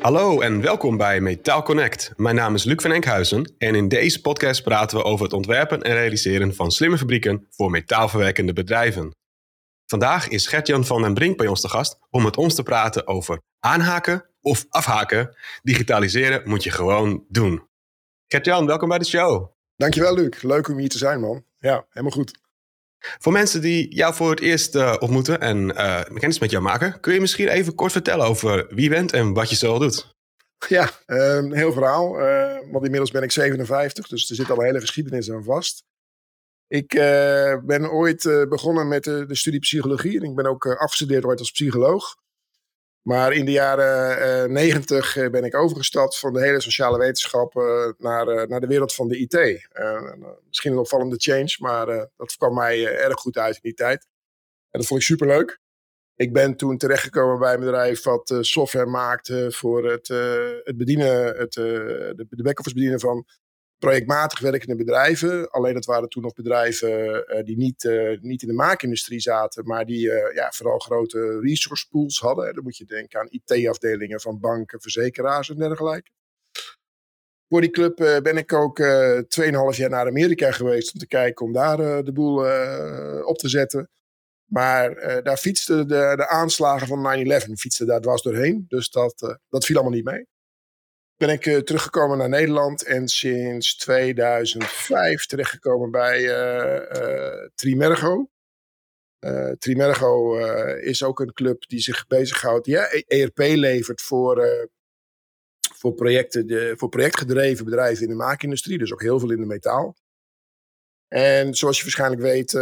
Hallo en welkom bij Metaal Connect. Mijn naam is Luc van Enkhuizen en in deze podcast praten we over het ontwerpen en realiseren van slimme fabrieken voor metaalverwerkende bedrijven. Vandaag is Gertjan van den Brink bij ons te gast om met ons te praten over aanhaken of afhaken. Digitaliseren moet je gewoon doen. Gertjan, welkom bij de show. Dankjewel Luc, leuk om hier te zijn man. Ja, helemaal goed. Voor mensen die jou voor het eerst uh, ontmoeten en uh, kennis met jou maken, kun je misschien even kort vertellen over wie je bent en wat je zo doet? Ja, een uh, heel verhaal. Uh, want inmiddels ben ik 57, dus er zit al een hele geschiedenis aan vast. Ik ben ooit begonnen met de, de, studie psychologie en ik ben ook afgestudeerd ooit als psycholoog. Maar in de jaren negentig ben ik overgestapt van de hele sociale wetenschappen naar, naar de wereld van de IT. misschien een opvallende change, maar dat kwam mij erg goed uit in die tijd. En dat vond ik superleuk. Ik ben toen terechtgekomen bij een bedrijf wat software maakte voor het, het bedienen, het, de, de back-office bedienen van projectmatig werkende bedrijven. Alleen dat waren toen nog bedrijven uh, die niet, uh, niet in de maakindustrie zaten, maar die uh, ja, vooral grote resource pools hadden. Dan moet je denken aan IT-afdelingen van banken, verzekeraars en dergelijke. Voor die club ben ik ook 2,5 jaar naar Amerika geweest om te kijken om daar de boel op te zetten. Maar daar fietsten de, de aanslagen van 9-11 fietsten daar dwars doorheen. Dus dat, dat viel allemaal niet mee ben ik uh, teruggekomen naar Nederland en sinds 2005 terechtgekomen bij uh, Trimergo. Trimergo is ook een club die zich bezighoudt, ja, ERP levert voor, voor, projecten, de, voor projectgedreven bedrijven in de maakindustrie, dus ook heel veel in de metaal. En zoals je waarschijnlijk weet,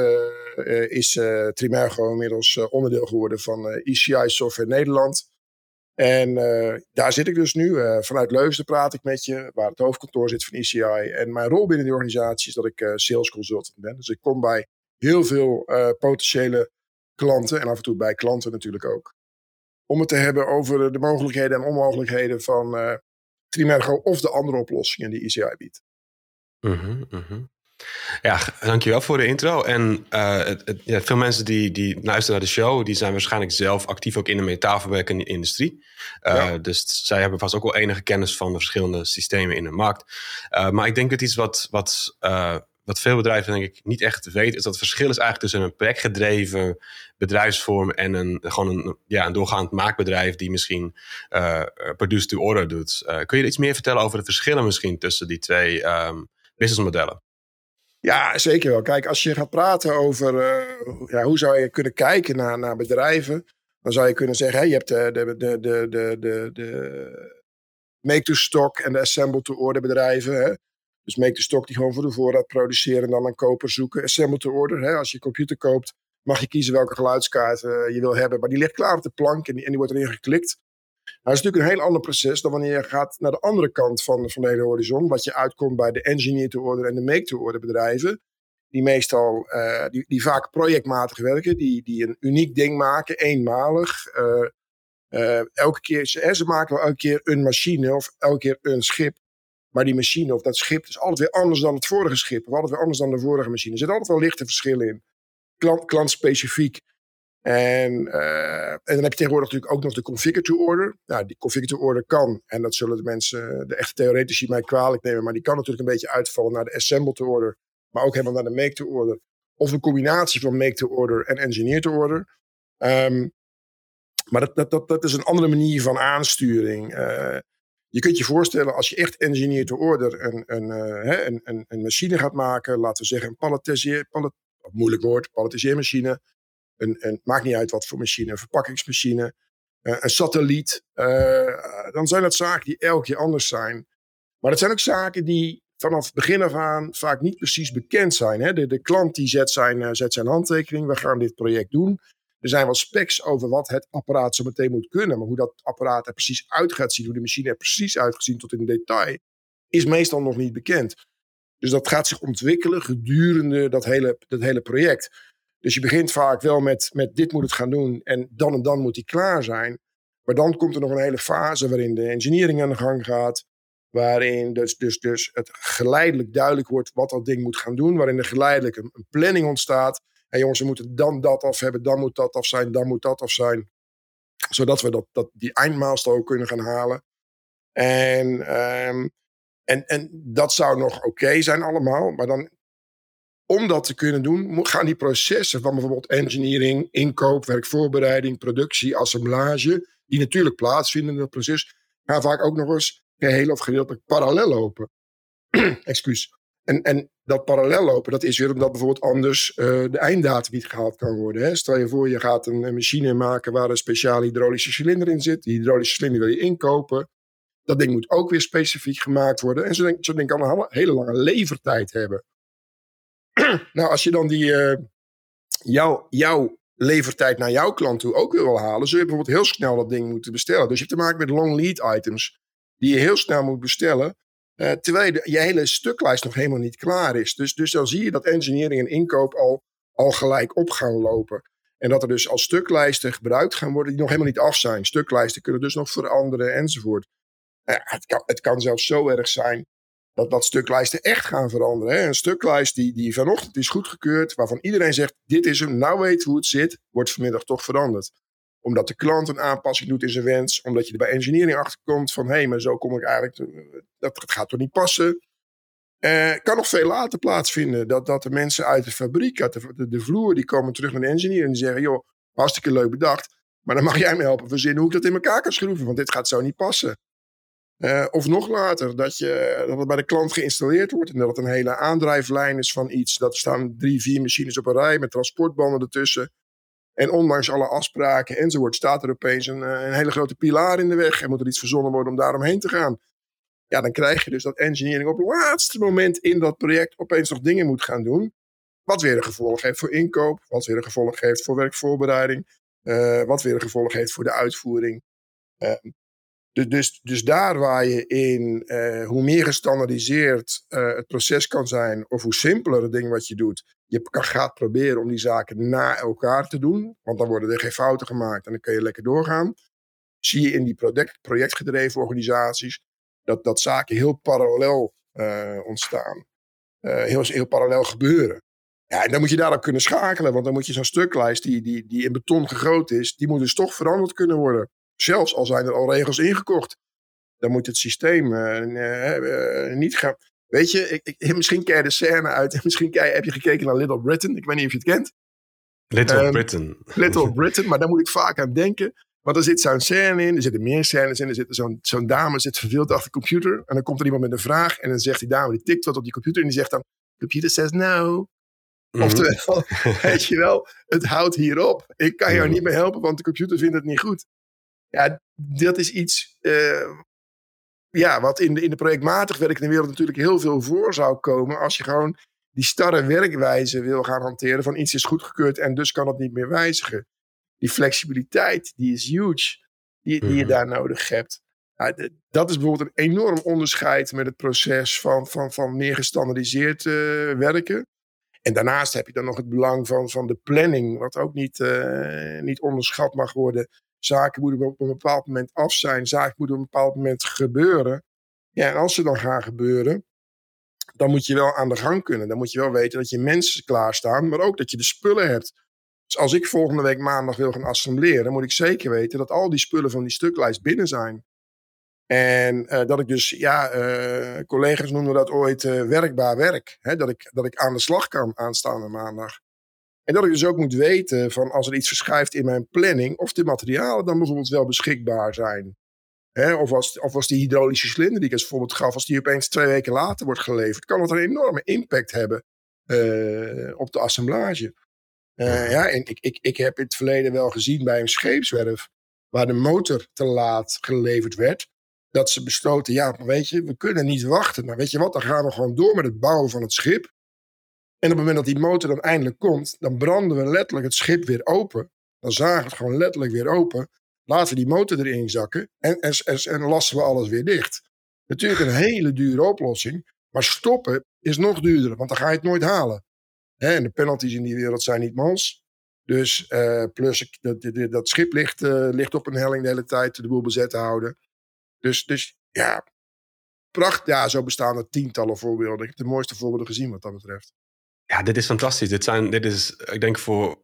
is Trimergo inmiddels onderdeel geworden van ECI Software Nederland. En uh, daar zit ik dus nu. Uh, vanuit Leusden praat ik met je, waar het hoofdkantoor zit van ECI. En mijn rol binnen die organisatie is dat ik uh, sales consultant ben. Dus ik kom bij heel veel potentiële klanten en af en toe bij klanten natuurlijk ook. Om het te hebben over de mogelijkheden en onmogelijkheden van Trimergo of de andere oplossingen die ECI biedt. -hmm. Ja, dankjewel voor de intro. En uh, het, het, ja, veel mensen die, die luisteren naar de show, die zijn waarschijnlijk zelf actief ook in de metaalverwerkende industrie. Uh, ja. Dus zij hebben vast ook wel enige kennis van de verschillende systemen in de markt. Uh, maar ik denk dat iets wat, wat, wat veel bedrijven denk ik niet echt weten, is dat het verschil is eigenlijk tussen een projectgedreven bedrijfsvorm en een, gewoon een, ja, een doorgaand maakbedrijf die misschien produce to order doet. kun je iets meer vertellen over de verschillen misschien tussen die twee um, businessmodellen? Ja, zeker wel. Kijk, als je gaat praten over uh, ja, hoe zou je kunnen kijken naar, naar bedrijven, dan zou je kunnen zeggen, hè, je hebt de, de, de, de, de, de, de make-to-stock en de assemble-to-order bedrijven. Dus make-to-stock die gewoon voor de voorraad produceren en dan een koper zoeken. Assemble-to-order, als je computer koopt, mag je kiezen welke geluidskaart uh, je wil hebben. Maar die ligt klaar op de plank en die, en die wordt erin geklikt. Nou, dat is natuurlijk een heel ander proces dan wanneer je gaat naar de andere kant van, van de hele horizon. Wat je uitkomt bij de engineer-to-order en de make-to-order bedrijven. Die meestal, uh, die, die vaak projectmatig werken, die, die een uniek ding maken, eenmalig. Uh, uh, elke keer, ze, ze maken wel elke keer een machine of elke keer een schip. Maar die machine of dat schip is altijd weer anders dan het vorige schip. Of altijd weer anders dan de vorige machine. Er zitten altijd wel lichte verschillen in. Klant, klantspecifiek. En, uh, en dan heb je tegenwoordig natuurlijk ook nog de configure to order. Nou, die configure to order kan, en dat zullen de mensen, de echte theoretici mij kwalijk nemen, maar die kan natuurlijk een beetje uitvallen naar de assemble to order, maar ook helemaal naar de make to order. Of een combinatie van make to order en engineer to order. Um, maar dat, dat, dat, dat is een andere manier van aansturing. Uh, je kunt je voorstellen, als je echt engineer to order een, een, uh, een, een, een machine gaat maken, laten we zeggen een palletiseer, pallet, moeilijk woord, palletiseermachine een, een, maakt niet uit wat voor machine, een verpakkingsmachine, uh, een satelliet. Uh, dan zijn dat zaken die elke keer anders zijn. Maar het zijn ook zaken die vanaf begin af aan vaak niet precies bekend zijn. Hè? De, de klant die zet zijn, uh, zet zijn handtekening, we gaan dit project doen. Er zijn wel specs over wat het apparaat zo meteen moet kunnen. Maar hoe dat apparaat er precies uit gaat zien, hoe de machine er precies uitgezien tot in detail, is meestal nog niet bekend. Dus dat gaat zich ontwikkelen gedurende dat hele, dat hele project. Dus je begint vaak wel met, met dit moet het gaan doen en dan en dan moet die klaar zijn. Maar dan komt er nog een hele fase waarin de engineering aan de gang gaat. Waarin dus, dus, dus het geleidelijk duidelijk wordt wat dat ding moet gaan doen. Waarin er geleidelijk een, planning ontstaat. En jongens, we moeten dan dat af hebben, dan moet dat af zijn, dan moet dat af zijn. Zodat we dat, dat, die eindmaalstroom kunnen gaan halen. En, ehm, en, en dat zou nog oké zijn allemaal. Maar dan, om dat te kunnen doen, gaan die processen van bijvoorbeeld engineering, inkoop, werkvoorbereiding, productie, assemblage, die natuurlijk plaatsvinden in dat proces, gaan vaak ook nog eens geheel of gedeeltelijk parallel lopen. Excuus. En, en dat parallel lopen, dat is weer omdat bijvoorbeeld anders uh, de einddatum niet gehaald kan worden. Hè? Stel je voor, je gaat een, machine maken waar een speciale hydraulische cilinder in zit. Die hydraulische cilinder wil je inkopen. Dat ding moet ook weer specifiek gemaakt worden. En zo ding kan een hele lange levertijd hebben. nou, als je dan die, uh, jouw levertijd naar jouw klant toe ook wil halen, zul je bijvoorbeeld heel snel dat ding moeten bestellen. Dus je hebt te maken met long lead items die je heel snel moet bestellen. Uh, terwijl je, je, hele stuklijst nog helemaal niet klaar is. Dus, dus dan zie je dat engineering en inkoop al, al gelijk op gaan lopen. En dat er dus al stuklijsten gebruikt gaan worden die nog helemaal niet af zijn. Stuklijsten kunnen dus nog veranderen enzovoort. Het, kan, het kan zelfs zo erg zijn dat, dat stuklijsten echt gaan veranderen. Hè? Een stuklijst die, die vanochtend is goedgekeurd, waarvan iedereen zegt: dit is hem, nou weet hoe het zit, wordt vanmiddag toch veranderd omdat de klant een aanpassing doet in zijn wens. Omdat je er bij engineering achter komt van hé, hey, maar zo kom ik eigenlijk. Dat gaat toch niet passen. Uh, kan nog veel later plaatsvinden. Dat, dat de mensen uit de fabriek, uit de, de, vloer, die komen terug naar de engineer en die zeggen: joh, hartstikke leuk bedacht. Maar dan mag jij me helpen verzinnen hoe ik dat in elkaar kan schroeven. Want dit gaat zo niet passen. Uh, of nog later, dat, je, dat het bij de klant geïnstalleerd wordt en dat het een hele aandrijflijn is van iets. Dat staan drie, vier machines op een rij met transportbanden ertussen. En ondanks alle afspraken enzovoort staat er opeens een, eh, een hele grote pilaar in de weg. En moet er iets verzonnen worden om daaromheen te gaan. Ja, dan krijg je dus dat engineering op het laatste moment in dat project opeens nog dingen moet gaan doen. Wat weer een gevolg heeft voor inkoop, wat weer een gevolg heeft voor werkvoorbereiding, uh, wat weer een gevolg heeft voor de uitvoering. Uh, dus, dus, daar waar je in, uh, hoe meer gestandardiseerd uh, het proces kan zijn, of hoe simpeler het ding wat je doet, je kan, gaat proberen om die zaken na elkaar te doen, want dan worden er geen fouten gemaakt en dan kun je lekker doorgaan. Zie je in die project, projectgedreven organisaties dat, dat zaken heel parallel uh, ontstaan, heel, heel parallel gebeuren. Ja, en dan moet je daarop kunnen schakelen, want dan moet je zo'n stuklijst die, die, die in beton gegroot is, die moet dus toch veranderd kunnen worden. Zelfs al zijn er al regels ingekocht. Dan moet het systeem uh, niet gaan. Weet je, ik, ik, misschien ken je de scène uit. Misschien je, heb je gekeken naar Little Britain. Ik weet niet of je het kent. Little um, Britain. Little Britain, maar daar moet ik vaak aan denken. Want er zit zo'n scène in, er zitten meer scènes in. Er zit zo'n zo'n dame zit verveeld achter de computer. En dan komt er iemand met een vraag. En dan zegt die dame, die tikt wat op die computer. En die zegt dan, computer says no. Mm Oftewel, weet je wel, het houdt hierop. Ik kan jou mm niet meer helpen, want de computer vindt het niet goed. Ja, dat is iets uh, ja, wat in de, in de projectmatig werkende wereld natuurlijk heel veel voor zou komen. Als je gewoon die starre werkwijze wil gaan hanteren van iets is goedgekeurd en dus kan het niet meer wijzigen. Die flexibiliteit, die is huge, die, die je mhm. daar nodig hebt. Ja, dat is bijvoorbeeld een enorm onderscheid met het proces van, van, van meer gestandardiseerd uh, werken. En daarnaast heb je dan nog het belang van, van de planning, wat ook niet, uh, niet onderschat mag worden. Zaken moeten op een bepaald moment af zijn. Zaken moeten op een bepaald moment gebeuren. Ja, en als ze dan gaan gebeuren, dan moet je wel aan de gang kunnen. Dan moet je wel weten dat je mensen klaarstaan, maar ook dat je de spullen hebt. Dus als ik volgende week maandag wil gaan assembleren, moet ik zeker weten dat al die spullen van die stuklijst binnen zijn. En uh, dat ik dus, ja, uh, collega's noemen dat ooit uh, werkbaar werk. Hè? Dat, ik, dat ik aan de slag kan aanstaande maandag. En dat ik dus ook moet weten van als er iets verschuift in mijn planning, of de materialen dan bijvoorbeeld wel beschikbaar zijn. Of, als, of als die hydraulische cilinder die ik als voorbeeld gaf, als die opeens twee weken later wordt geleverd, kan dat een enorme impact hebben uh, op de assemblage. Uh, ja, en ik, ik, ik heb in het verleden wel gezien bij een scheepswerf, waar de motor te laat geleverd werd, dat ze besloten, ja, weet je, we kunnen niet wachten. Maar weet je wat, dan gaan we gewoon door met het bouwen van het schip. En op het moment dat die motor dan eindelijk komt, dan branden we letterlijk het schip weer open. Dan zagen we het gewoon letterlijk weer open. Laten we die motor erin zakken en, en, en, en lassen we alles weer dicht. Natuurlijk een hele dure oplossing. Maar stoppen is nog duurder, want dan ga je het nooit halen. en de penalties in die wereld zijn niet mals. Dus uh, plus dat, dat, schip ligt, uh, ligt op een helling de hele tijd de boel bezet te houden. Dus, dus ja, pracht. Ja, zo bestaan er tientallen voorbeelden. Ik heb de mooiste voorbeelden gezien wat dat betreft. Ja, dit is fantastisch. Dit, zijn, dit is, ik denk voor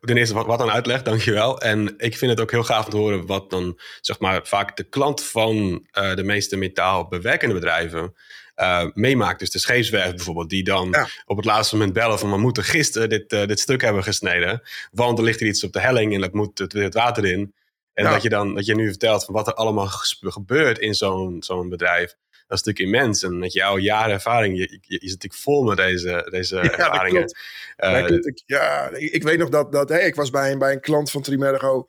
ten eerste wat, wat aan uitleg, dankjewel. En ik vind het ook heel gaaf om te horen wat dan zeg maar vaak de klant van uh, de meeste metaalbewerkende bedrijven uh, meemaakt. Dus de scheepswerf bijvoorbeeld, die dan op het laatste moment bellen van we moeten gisteren dit, uh, dit stuk hebben gesneden. Want er ligt er iets op de helling en dat moet het, het water in. En dat je dan dat je nu vertelt van wat er allemaal gebeurt in zo'n zo'n bedrijf. Dat is natuurlijk immens. En met jouw jaren ervaring, je, je, je zit natuurlijk vol met deze, deze ja, ervaringen. Uh, ik, ja, ik, weet nog dat, dat hey, ik was bij een, bij een klant van Trimergo.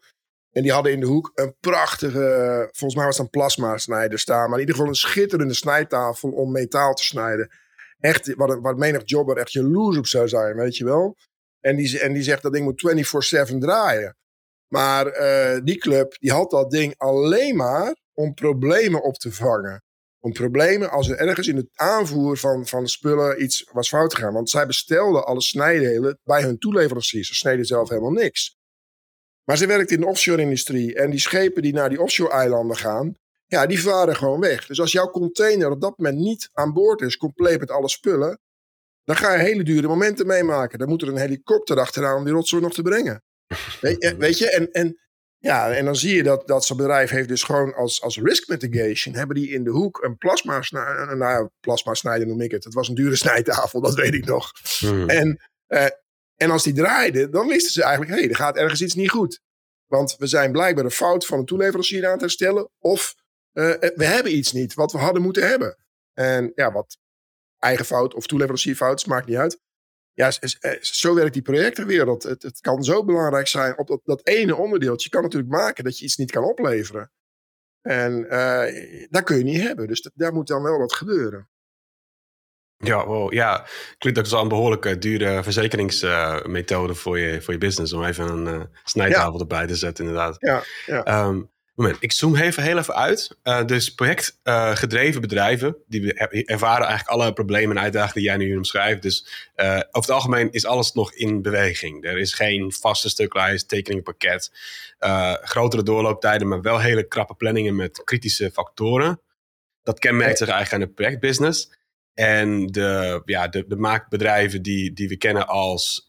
En die hadden in de hoek een prachtige, volgens mij was het een plasma snijder staan. Maar in ieder geval een schitterende snijtafel om metaal te snijden. Echt, wat, wat menig jobber echt jaloers op zou zijn, weet je wel. En die, en die zegt dat ding moet 24-7 draaien. Maar uh, die club, die had dat ding alleen maar om problemen op te vangen. Om problemen als er ergens in het aanvoer van, van spullen iets was fout gegaan. Want zij bestelden alle snijdelen bij hun toeleveranciers. Ze sneden zelf helemaal niks. Maar ze werkt in de offshore-industrie. En die schepen die naar die offshore-eilanden gaan, ja, die varen gewoon weg. Dus als jouw container op dat moment niet aan boord is, compleet met alle spullen, dan ga je hele dure momenten meemaken. Dan moet er een helikopter achteraan om die rotzooi nog te brengen. weet, je, weet je? En, en, ja, en dan zie je dat, dat zo'n bedrijf heeft dus gewoon als, als risk mitigation, hebben die in de hoek een plasma, snijder, nou, plasma snijden noem ik het. Het was een dure snijtafel, dat weet ik nog. Hmm. En uh, en als die draaide, dan wisten ze eigenlijk, hé, hey, er gaat ergens iets niet goed. Want we zijn blijkbaar een fout van een toeleverancier aan te herstellen. Of uh, we hebben iets niet wat we hadden moeten hebben. En ja, wat eigen fout of toeleverancierfout, maakt niet uit. Ja, eh, zo werkt die projectenwereld. Het, het kan zo belangrijk zijn op dat, dat ene onderdeeltje. kan natuurlijk maken dat je iets niet kan opleveren. En uh, dat kun je niet hebben. Dus daar moet dan wel wat gebeuren. Ja, wow, ja, klinkt ook als een behoorlijke dure verzekeringsmethode uh, voor, je, voor je business. Om even een uh, snijtafel erbij te zetten, inderdaad. Ja, ja. Um, moment, ik zoom even heel even uit. Uh, dus projectgedreven bedrijven, die ervaren eigenlijk alle problemen en uitdagingen die jij nu omschrijft. Dus over het algemeen is alles nog in beweging. Er is geen vaste stuklijst, tekeningpakket, grotere doorlooptijden, maar wel hele krappe planningen met kritische factoren. Dat kenmerkt zich eigenlijk aan de projectbusiness. En de, ja, de, de maakbedrijven die, die we kennen als.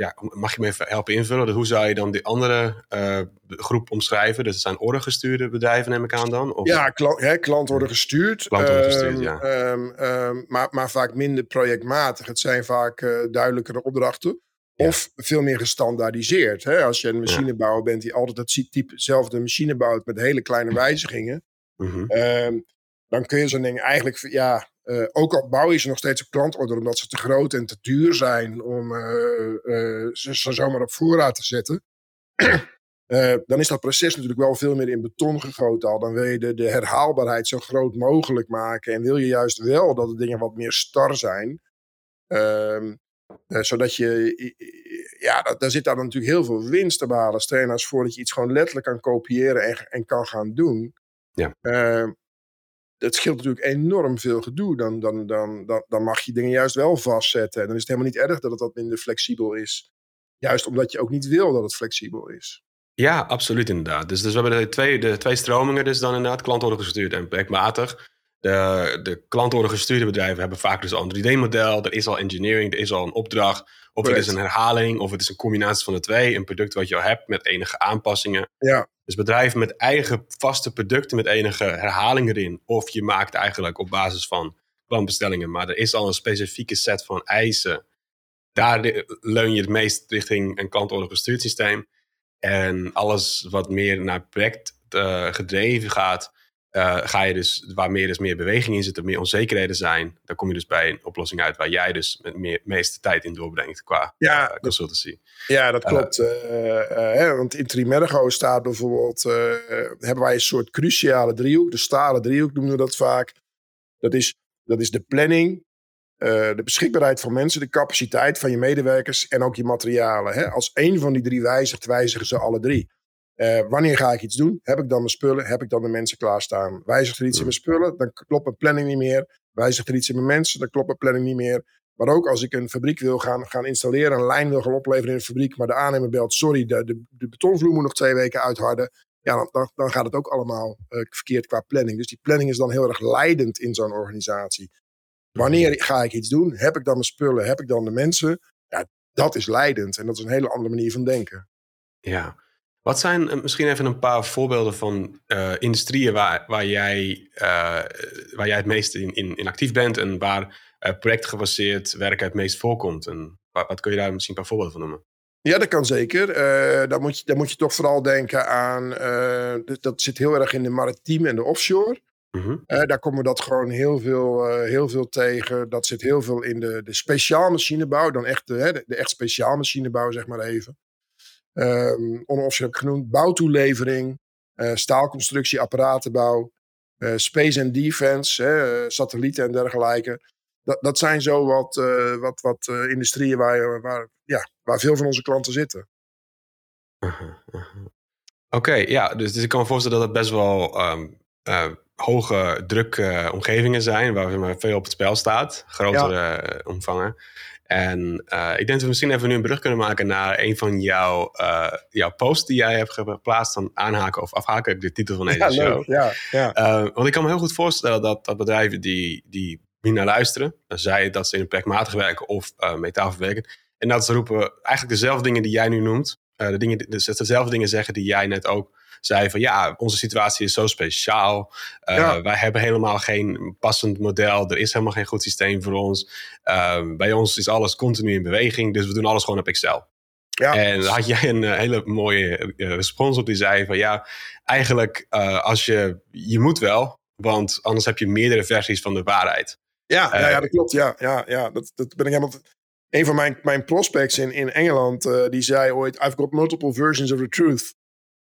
Ja, mag je me even helpen invullen? Dus hoe zou je dan die andere uh, groep omschrijven? Dus het zijn ordergestuurde bedrijven, neem ik aan dan? Of? Ja, klant, hè, klant worden gestuurd. Klant worden gestuurd, um, ja. Um, um, maar, maar vaak minder projectmatig. Het zijn vaak uh, duidelijkere opdrachten. Of veel meer gestandaardiseerd. Hè? Als je een machinebouwer bent die altijd het typezelfde machine bouwt met hele kleine wijzigingen. Mm -hmm. dan kun je zo'n ding eigenlijk ja, uh, ook al bouw je ze nog steeds op klantorder omdat ze te groot en te duur zijn om uh, uh, ze, ze zomaar op voorraad te zetten. dan is dat proces natuurlijk wel veel meer in beton gegoten al. Dan wil je de, de herhaalbaarheid zo groot mogelijk maken. En wil je juist wel dat de dingen wat meer star zijn. Ehm, zodat je, ja, daar zit daar natuurlijk heel veel winst te behalen. Stel je nou eens voor dat je iets gewoon letterlijk kan kopiëren en, en kan gaan doen. Ja. Het scheelt natuurlijk enorm veel gedoe. Dan, dan, dan, dan, dan mag je dingen juist wel vastzetten. En dan is het helemaal niet erg dat het wat minder flexibel is. Juist omdat je ook niet wil dat het flexibel is. Ja, absoluut inderdaad. Dus, dus we hebben de twee, de twee stromingen dus dan inderdaad. Klantorder gestuurd en projectmatig. De, de klantorder gestuurde bedrijven hebben vaak dus al een 3D-model. Er is al engineering, er is al een opdracht. Of het is een herhaling, of het is een combinatie van de twee. Een product wat je al hebt met enige aanpassingen. Ja. Dus bedrijven met eigen vaste producten met enige herhaling erin. Of je maakt eigenlijk op basis van klantbestellingen. Maar er is al een specifieke set van eisen. Daar leun je het meest richting een klantorder gestuurd systeem. En alles wat meer naar project uh, gedreven gaat, uh, ga je dus, waar meer, dus meer beweging in zit, er meer onzekerheden zijn, dan kom je dus bij een oplossing uit waar jij dus met meer, meeste tijd in doorbrengt qua ja, uh, consultancy. Ja, dat klopt. Uh, hè, want in Trimergo staat bijvoorbeeld, hebben wij een soort cruciale driehoek, de stalen driehoek noemen we dat vaak. Dat is, dat is de planning, de beschikbaarheid van mensen, de capaciteit van je medewerkers en ook je materialen. Hè? Als één van die drie wijzigt, wijzigen ze alle drie. Uh, wanneer ga ik iets doen? Heb ik dan mijn spullen? Heb ik dan de mensen klaarstaan? Wijzigt er iets in mijn spullen? Dan klopt mijn planning niet meer. Wijzigt er iets in mijn mensen? Dan klopt mijn planning niet meer. Maar ook als ik een fabriek wil gaan, gaan installeren, een lijn wil gaan opleveren in een fabriek, maar de aannemer belt, sorry, de, de, de betonvloer moet nog twee weken uitharden. Ja, dan, dan gaat het ook allemaal uh, verkeerd qua planning. Dus die planning is dan heel erg leidend in zo'n organisatie. Wanneer ga ik iets doen? Heb ik dan mijn spullen? Heb ik dan de mensen? Ja, dat is leidend. En dat is een hele andere manier van denken. Ja. Wat zijn eh, misschien even een paar voorbeelden van uh, industrieën waar, waar, jij, uh, waar jij het meest in, in, in, actief bent en waar projectgebaseerd werk het meest voorkomt? En wat, wat kun je daar misschien een paar voorbeelden van noemen? Ja, dat kan zeker. Dan, moet je, dan moet je toch vooral denken aan. Dat zit heel erg in de maritieme en de offshore. Uh, daar komen we dat gewoon heel veel, heel veel tegen. Dat zit heel veel in de, de speciaal machinebouw. Dan echt de, de, echt speciaal machinebouw, zeg maar even. Um, genoemd. Bouwtoelevering, staalconstructie, apparatenbouw. space and defense, satellieten en dergelijke dat, dat zijn zo wat, uh, wat, wat uh, industrieën waar, waar, ja, waar veel van onze klanten zitten. Uh -huh, Oké, okay, ja, dus, dus ik kan me voorstellen dat het best wel um, hoge druk omgevingen zijn, waar veel op het spel staat, grotere ja. omvangen. En uh, ik denk dat we misschien even nu een brug kunnen maken naar een van jouw, uh, jouw posts die jij hebt geplaatst. Dan aanhaken of afhaken, de titel van deze ja, show. Ja, ja. Uh, want ik kan me heel goed voorstellen dat, dat bedrijven die, die niet naar luisteren. Dan zij dat ze in een projectmatig werken of metaal verwerken. En dat ze roepen eigenlijk dezelfde dingen die jij nu noemt. De dingen, dus dezelfde dingen zeggen die jij net ook zei. Van ja, onze situatie is zo speciaal. Uh, ja. Wij hebben helemaal geen passend model. Er is helemaal geen goed systeem voor ons. bij ons is alles continu in beweging. Dus we doen alles gewoon op Excel. Ja. En had jij een hele mooie respons op die zei van ja, eigenlijk als je, je moet wel, want anders heb je meerdere versies van de waarheid. Ja, ja, ja, dat klopt. Ja, ja, ja. Dat, dat ben ik helemaal. Een van mijn, mijn prospects in, in Engeland, uh, die zei ooit: I've got multiple versions of the truth.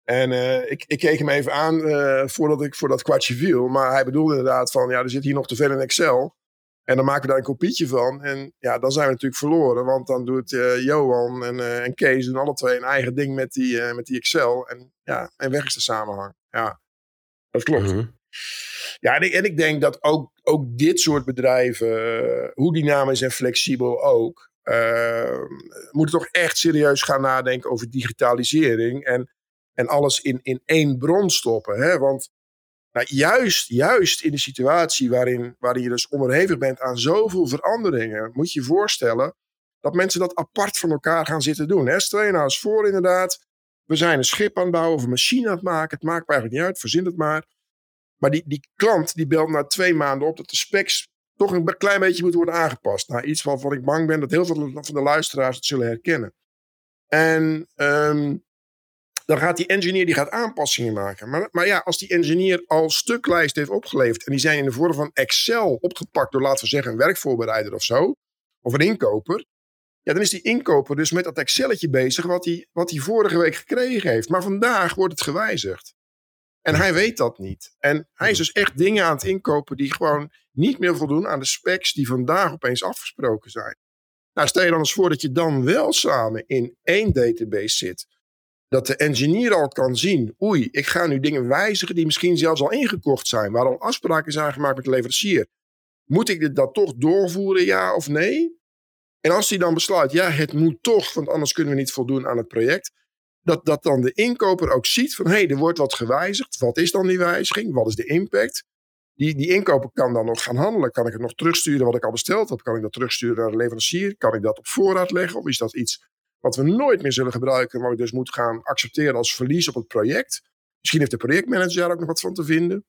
En uh, ik, ik keek hem even aan uh, voordat ik voor dat kwartje viel. Maar hij bedoelde inderdaad van, ja, er zit hier nog te veel in Excel. En dan maken we daar een kopietje van. En ja, dan zijn we natuurlijk verloren. Want dan doet Johan en, en Kees doen alle twee een eigen ding met die, met die Excel. En ja, en weg is de samenhang. Ja, dat klopt. Mm -hmm. Ja, en ik, en ik, denk dat ook, ook dit soort bedrijven, hoe dynamisch en flexibel ook, uh, moeten toch echt serieus gaan nadenken over digitalisering en, en alles in, in één bron stoppen. Hè? Want nou, juist, juist in de situatie waarin, waarin je dus onderhevig bent aan zoveel veranderingen, moet je je voorstellen dat mensen dat apart van elkaar gaan zitten doen. Hè? Stel je nou eens voor inderdaad, we zijn een schip aan het bouwen of een machine aan het maken, het maakt me eigenlijk niet uit, verzin het maar. Maar die, die klant die belt na twee maanden op dat de specs toch een klein beetje moeten worden aangepast. Nou, iets waarvan ik bang ben dat heel veel van de luisteraars het zullen herkennen. En um, dan gaat die engineer die gaat aanpassingen maken. Maar, maar ja, als die engineer al stuklijst heeft opgeleverd en die zijn in de vorm van Excel opgepakt door, laten we zeggen, een werkvoorbereider of zo, of een inkoper, ja, dan is die inkoper dus met dat Excelletje bezig wat hij, wat hij vorige week gekregen heeft. Maar vandaag wordt het gewijzigd. En hij weet dat niet. En hij is dus echt dingen aan het inkopen die gewoon niet meer voldoen aan de specs die vandaag opeens afgesproken zijn. Nou, stel je dan eens voor dat je dan wel samen in één database zit. Dat de engineer al kan zien, oei, ik ga nu dingen wijzigen die misschien zelfs al ingekocht zijn, waar al afspraken zijn gemaakt met de leverancier. Moet ik dit dat toch doorvoeren, ja of nee? En als hij dan besluit, ja, het moet toch, want anders kunnen we niet voldoen aan het project, dat, dat dan de inkoper ook ziet van hé, hey, er wordt wat gewijzigd. Wat is dan die wijziging? Wat is de impact? Die, die inkoper kan dan nog gaan handelen. Kan ik het nog terugsturen wat ik al besteld heb? Kan ik dat terugsturen naar de leverancier? Kan ik dat op voorraad leggen? Of is dat iets wat we nooit meer zullen gebruiken, wat ik dus moet gaan accepteren als verlies op het project? Misschien heeft de projectmanager daar ook nog wat van te vinden.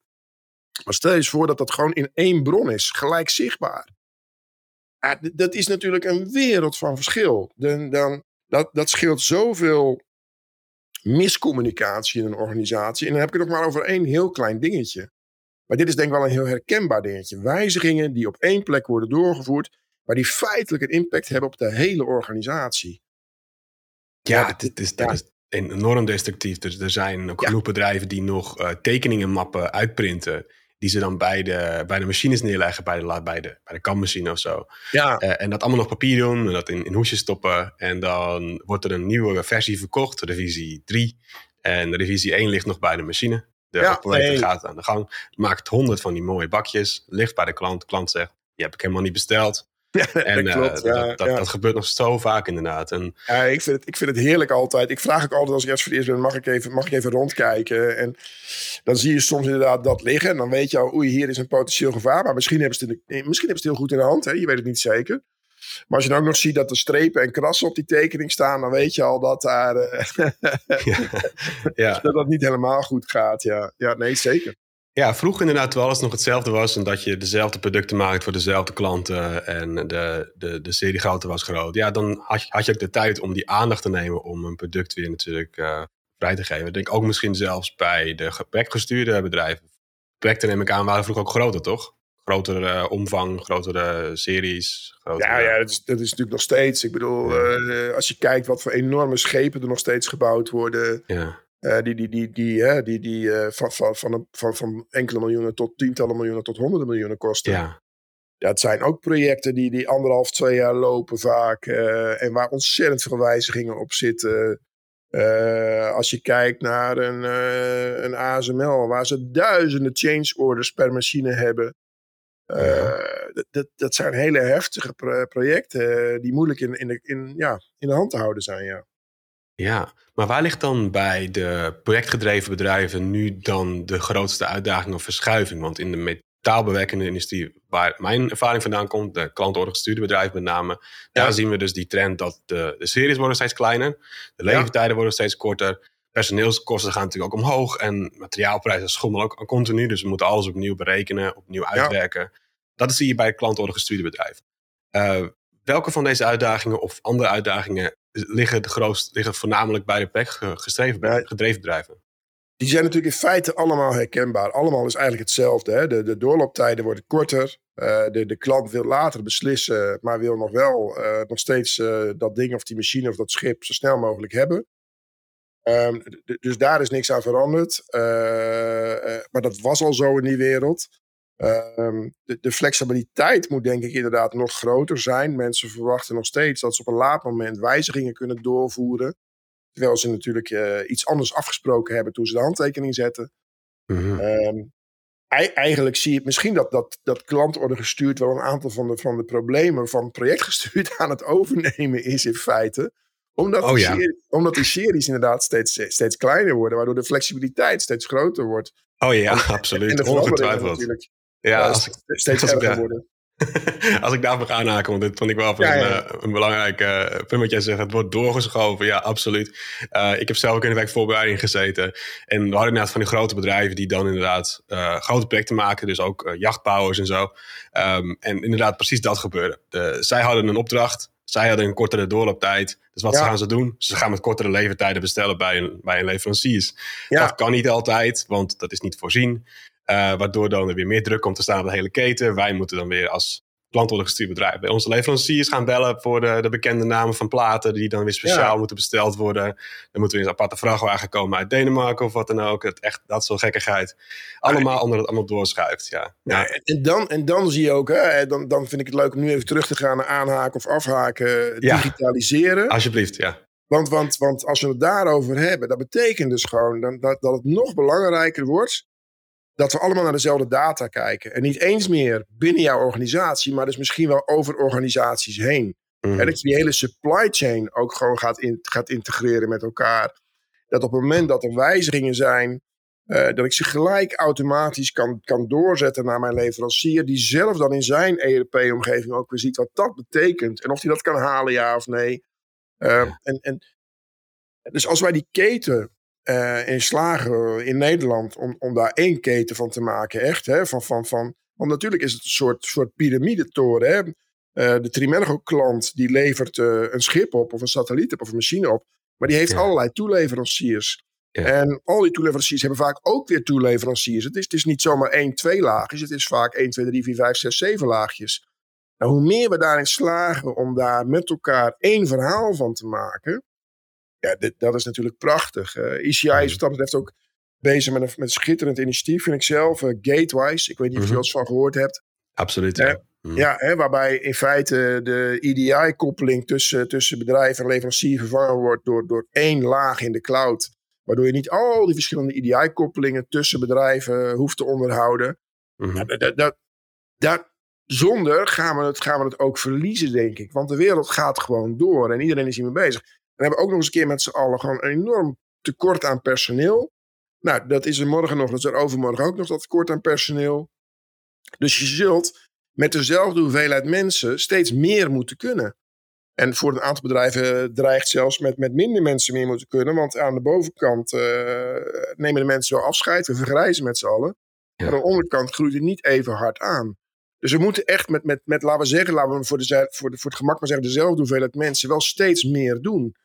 Maar stel je eens voor dat dat gewoon in één bron is, gelijk zichtbaar. Dat is natuurlijk een wereld van verschil. Dan, dan, dat, dat scheelt zoveel miscommunicatie in een organisatie. En dan heb ik het nog maar over één heel klein dingetje. Maar dit is denk ik wel een heel herkenbaar dingetje. Wijzigingen die op één plek worden doorgevoerd, maar die feitelijk een impact hebben op de hele organisatie. Ja, dit is, dat is enorm destructief. Dus er zijn ook genoeg bedrijven die nog uh, tekeningen mappen uitprinten die ze dan bij de, bij de machines neerleggen, bij de, bij de, bij de kammachine of zo. Ja. Uh, en dat allemaal nog papier doen, en dat in, in hoesjes stoppen. En dan wordt er een nieuwe versie verkocht, revisie 3. En revisie 1 ligt nog bij de machine. De ja, operator gaat aan de gang, maakt honderd van die mooie bakjes, ligt bij de klant. De klant zegt, die heb ik helemaal niet besteld. Ja, en dat, klopt, uh, ja, dat, dat, ja. dat, gebeurt nog zo vaak inderdaad. En, ja, ik, vind het, ik vind het heerlijk altijd. Ik vraag ook altijd als ik eerst voor het eerst ben, mag ik even, mag ik even rondkijken? En dan zie je soms inderdaad dat liggen. En dan weet je al, oei, hier is een potentieel gevaar. Maar misschien hebben ze het, misschien hebben ze het heel goed in de hand. Hè? Je weet het niet zeker. Maar als je dan ook nog ziet dat er strepen en krassen op die tekening staan, dan weet je al dat daar ja. ja. dat dat niet helemaal goed gaat. Ja, ja nee, zeker. Ja, vroeger inderdaad, terwijl alles nog hetzelfde was en dat je dezelfde producten maakt voor dezelfde klanten en de, de, de seriegrootte was groot. Ja, dan had je, had je ook de tijd om die aandacht te nemen om een product weer natuurlijk uh, vrij te geven. Ik denk ook misschien zelfs bij de projectgestuurde bedrijven. Projecten neem ik aan waren vroeger ook groter, toch? Grotere omvang, grotere series. Grotere... Ja, ja dat, is, dat is natuurlijk nog steeds. Ik bedoel, uh, als je kijkt wat voor enorme schepen er nog steeds gebouwd worden. Ja. Uh, die die, die, die, uh, die, die uh, van, van, van, van, van enkele miljoenen tot tientallen miljoenen tot honderden miljoenen kosten. Ja. het zijn ook projecten die, die anderhalf, twee jaar lopen vaak. en waar ontzettend veel wijzigingen op zitten. als je kijkt naar een, een ASML, waar ze duizenden change orders per machine hebben. dat, dat, dat zijn hele heftige projecten die moeilijk in, in, de, in, ja, in de hand te houden zijn. Ja. Ja, maar waar ligt dan bij de projectgedreven bedrijven nu dan de grootste uitdaging of verschuiving? Want in de metaalbewerkende industrie, waar mijn ervaring vandaan komt, de klantordergestuurde bedrijven met name, daar zien we dus die trend dat de, de series worden steeds kleiner, de leeftijden worden steeds korter, personeelskosten gaan natuurlijk ook omhoog en materiaalprijzen schommelen ook continu, dus we moeten alles opnieuw berekenen, opnieuw uitwerken. Dat zie je bij klantordergestuurde bedrijven. Uh, welke van deze uitdagingen of andere uitdagingen liggen, de grootst, liggen voornamelijk bij de PEC gestreven, gedreven bedrijven. Die zijn natuurlijk in feite allemaal herkenbaar. Allemaal is eigenlijk hetzelfde. Hè? De, de doorlooptijden worden korter. Uh, de, de klant wil later beslissen, maar wil nog wel uh, nog steeds uh, dat ding of die machine of dat schip zo snel mogelijk hebben. Um, dus daar is niks aan veranderd. maar dat was al zo in die wereld. Um, de, de, flexibiliteit moet denk ik inderdaad nog groter zijn. Mensen verwachten nog steeds dat ze op een laat moment wijzigingen kunnen doorvoeren. Terwijl ze natuurlijk uh, iets anders afgesproken hebben toen ze de handtekening zetten. Mm um, eigenlijk zie je misschien dat, dat, dat klantorde gestuurd wel een aantal van de, van de problemen van projectgestuurd aan het overnemen is in feite. Omdat, oh, die, ja. serie, omdat die series inderdaad steeds, steeds kleiner worden, waardoor de flexibiliteit steeds groter wordt. Oh ja, absoluut. En de Ongetwijfeld. Ja, als ik, steeds als erger worden. als ik daarvoor ga aanhaken, want dit vond ik wel ja, een, uh, een, belangrijk uh, punt wat jij zegt. Het wordt doorgeschoven, ja, absoluut. Uh, ik heb zelf ook in de werkvoorbereiding gezeten. En we hadden inderdaad van die grote bedrijven die dan inderdaad grote projecten maken. Dus ook jachtbouwers en zo. Um, en inderdaad precies dat gebeurde. De, zij hadden een opdracht. Zij hadden een kortere doorlooptijd. Dus wat gaan ze doen? Ze gaan met kortere levertijden bestellen bij een, bij een leverancier. Dat kan niet altijd, want dat is niet voorzien. Uh, waardoor dan er weer meer druk komt te staan op de hele keten. Wij moeten dan weer als klantordergestuurd bedrijf bij onze leveranciers gaan bellen voor de, de, bekende namen van platen die dan weer speciaal moeten besteld worden. Dan moeten we in een aparte vrachtwagen komen uit Denemarken of wat dan ook. Het, echt, dat soort gekkigheid. Allemaal omdat het allemaal doorschuift. Ja. ja. en, dan, en dan zie je ook, hè, dan, dan vind ik het leuk om nu even terug te gaan naar aanhaken of afhaken, digitaliseren. Alsjeblieft, ja. Want, want, want als we het daarover hebben, dat betekent dus gewoon dat, dat, dat het nog belangrijker wordt dat we allemaal naar dezelfde data kijken. En niet eens meer binnen jouw organisatie, maar dus misschien wel over organisaties heen. En dat je die hele supply chain ook gewoon gaat, in, gaat integreren met elkaar. Dat op het moment dat er wijzigingen zijn, uh, dat ik ze gelijk automatisch kan, kan doorzetten naar mijn leverancier, die zelf dan in zijn ERP-omgeving ook weer ziet wat dat betekent. En of hij dat kan halen, ja of nee. Uh, en, en, dus als wij die keten uh, in slagen in Nederland om, om daar één keten van te maken. Echt, hè? Van, van, van, want natuurlijk is het een soort, soort piramidetoren. Hè? Uh, de Trimergo-klant die levert uh, een schip op of een satelliet op of een machine op. Maar die heeft allerlei toeleveranciers. Ja. En al die toeleveranciers hebben vaak ook weer toeleveranciers. Het is, het is niet zomaar één, twee laagjes. Het is vaak 1, 2, 3, 4, 5, 6, 7 laagjes. Nou, hoe meer we daarin slagen om daar met elkaar één verhaal van te maken, ja, dit, dat is natuurlijk prachtig. Uh, eh, ECI is wat dat betreft ook bezig met een, met een schitterend initiatief, vind ik zelf. Uh, Gatewise, ik weet niet of je er mhm. van gehoord hebt. Absoluut, ja. Mhm. Ja, hè, waarbij in feite de EDI-koppeling tussen, tussen bedrijf en leverancier vervangen wordt door, door één laag in de cloud. Waardoor je niet al die verschillende EDI-koppelingen tussen bedrijven hoeft te onderhouden. Mm -hmm. dat, dat, dat, zonder gaan we, het, gaan we het ook verliezen, denk ik. Want de wereld gaat gewoon door en iedereen is hiermee bezig. Hebben ook nog eens een keer met z'n allen gewoon een enorm tekort aan personeel. Nou, dat is er morgen nog, dat is er overmorgen ook nog dat tekort aan personeel. Dus je zult met dezelfde hoeveelheid mensen steeds meer moeten kunnen. En voor een aantal bedrijven dreigt zelfs met, met minder mensen meer moeten kunnen. Want aan de bovenkant uh, nemen de mensen wel afscheid. We vergrijzen met z'n allen. Maar aan de onderkant groeit het niet even hard aan. Dus we moeten echt met, met, met laten we zeggen, laten we voor, de, voor, de, voor het gemak maar zeggen, dezelfde hoeveelheid mensen wel steeds meer doen.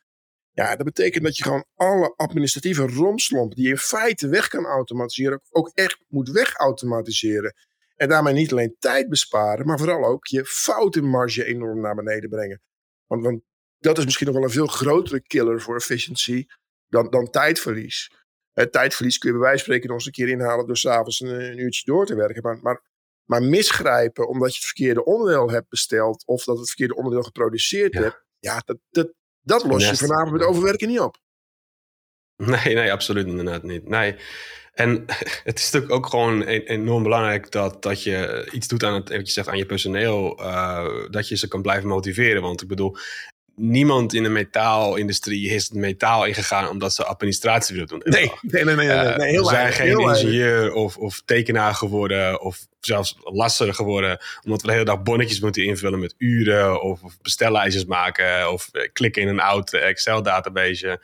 Ja, dat betekent dat je gewoon alle administratieve romslomp die je in feite weg kan automatiseren, ook echt moet wegautomatiseren. En daarmee niet alleen tijd besparen, maar vooral ook je foutenmarge enorm naar beneden brengen. Want, want dat is misschien nog wel een veel grotere killer voor efficiency dan, dan tijdverlies. Tijdverlies kun je bij wijze van spreken nog eens een keer inhalen door s'avonds een, een uurtje door te werken. Maar, maar, maar, misgrijpen omdat je het verkeerde onderdeel hebt besteld of dat het verkeerde onderdeel geproduceerd hebt, ja, dat, dat, dat los je vanavond met overwerken niet op. Nee, nee, absoluut inderdaad niet. Nee. En het is natuurlijk ook gewoon e-, enorm belangrijk dat, dat je iets doet aan het, wat je zegt, aan je personeel, uh, dat je ze kan blijven motiveren. Want ik bedoel, niemand in de metaalindustrie is het metaal ingegaan omdat ze administratie willen doen. Nee, nee, nee, nee, nee, nee, heel zijn geen ingenieur of, of tekenaar geworden of zelfs lasser geworden omdat we de hele dag bonnetjes moeten invullen met uren of, of bestellijstjes maken of eh, klikken in een oud Excel-database.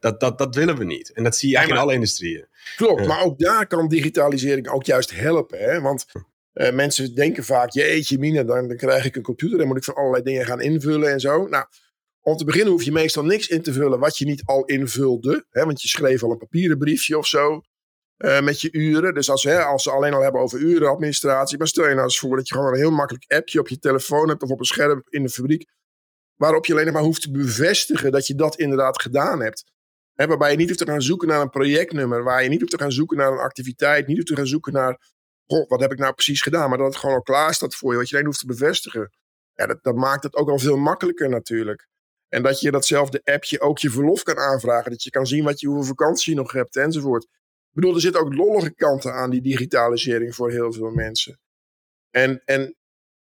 Dat, dat, dat willen we niet. En dat zie je eigenlijk in alle industrieën. Klopt, maar ook daar kan digitalisering ook juist helpen. Hè? Want uh, mensen denken vaak, jeetje mine, dan, dan krijg ik een computer en moet ik van allerlei dingen gaan invullen en zo. Nou, om te beginnen hoef je meestal niks in te vullen wat je niet al invulde. Hè, want je schreef al een papieren briefje of zo. Uh, met je uren. Dus als, hè, als ze alleen al hebben over urenadministratie. Maar stel je nou eens voor dat je gewoon een heel makkelijk appje op je telefoon hebt. Of op een scherm in de fabriek. Waarop je alleen maar hoeft te bevestigen dat je dat inderdaad gedaan hebt. Hè, waarbij je niet hoeft te gaan zoeken naar een projectnummer. Waar je niet hoeft te gaan zoeken naar een activiteit. Niet hoeft te gaan zoeken naar. Goh, wat heb ik nou precies gedaan? Maar dat het gewoon al klaar staat voor je. Wat je alleen hoeft te bevestigen. Ja, dat, dat maakt het ook al veel makkelijker natuurlijk. En dat je datzelfde appje ook je verlof kan aanvragen. Dat je kan zien wat je, hoeveel vakantie je nog hebt enzovoort. Ik bedoel, er zitten ook lollige kanten aan die digitalisering voor heel veel mensen. En, en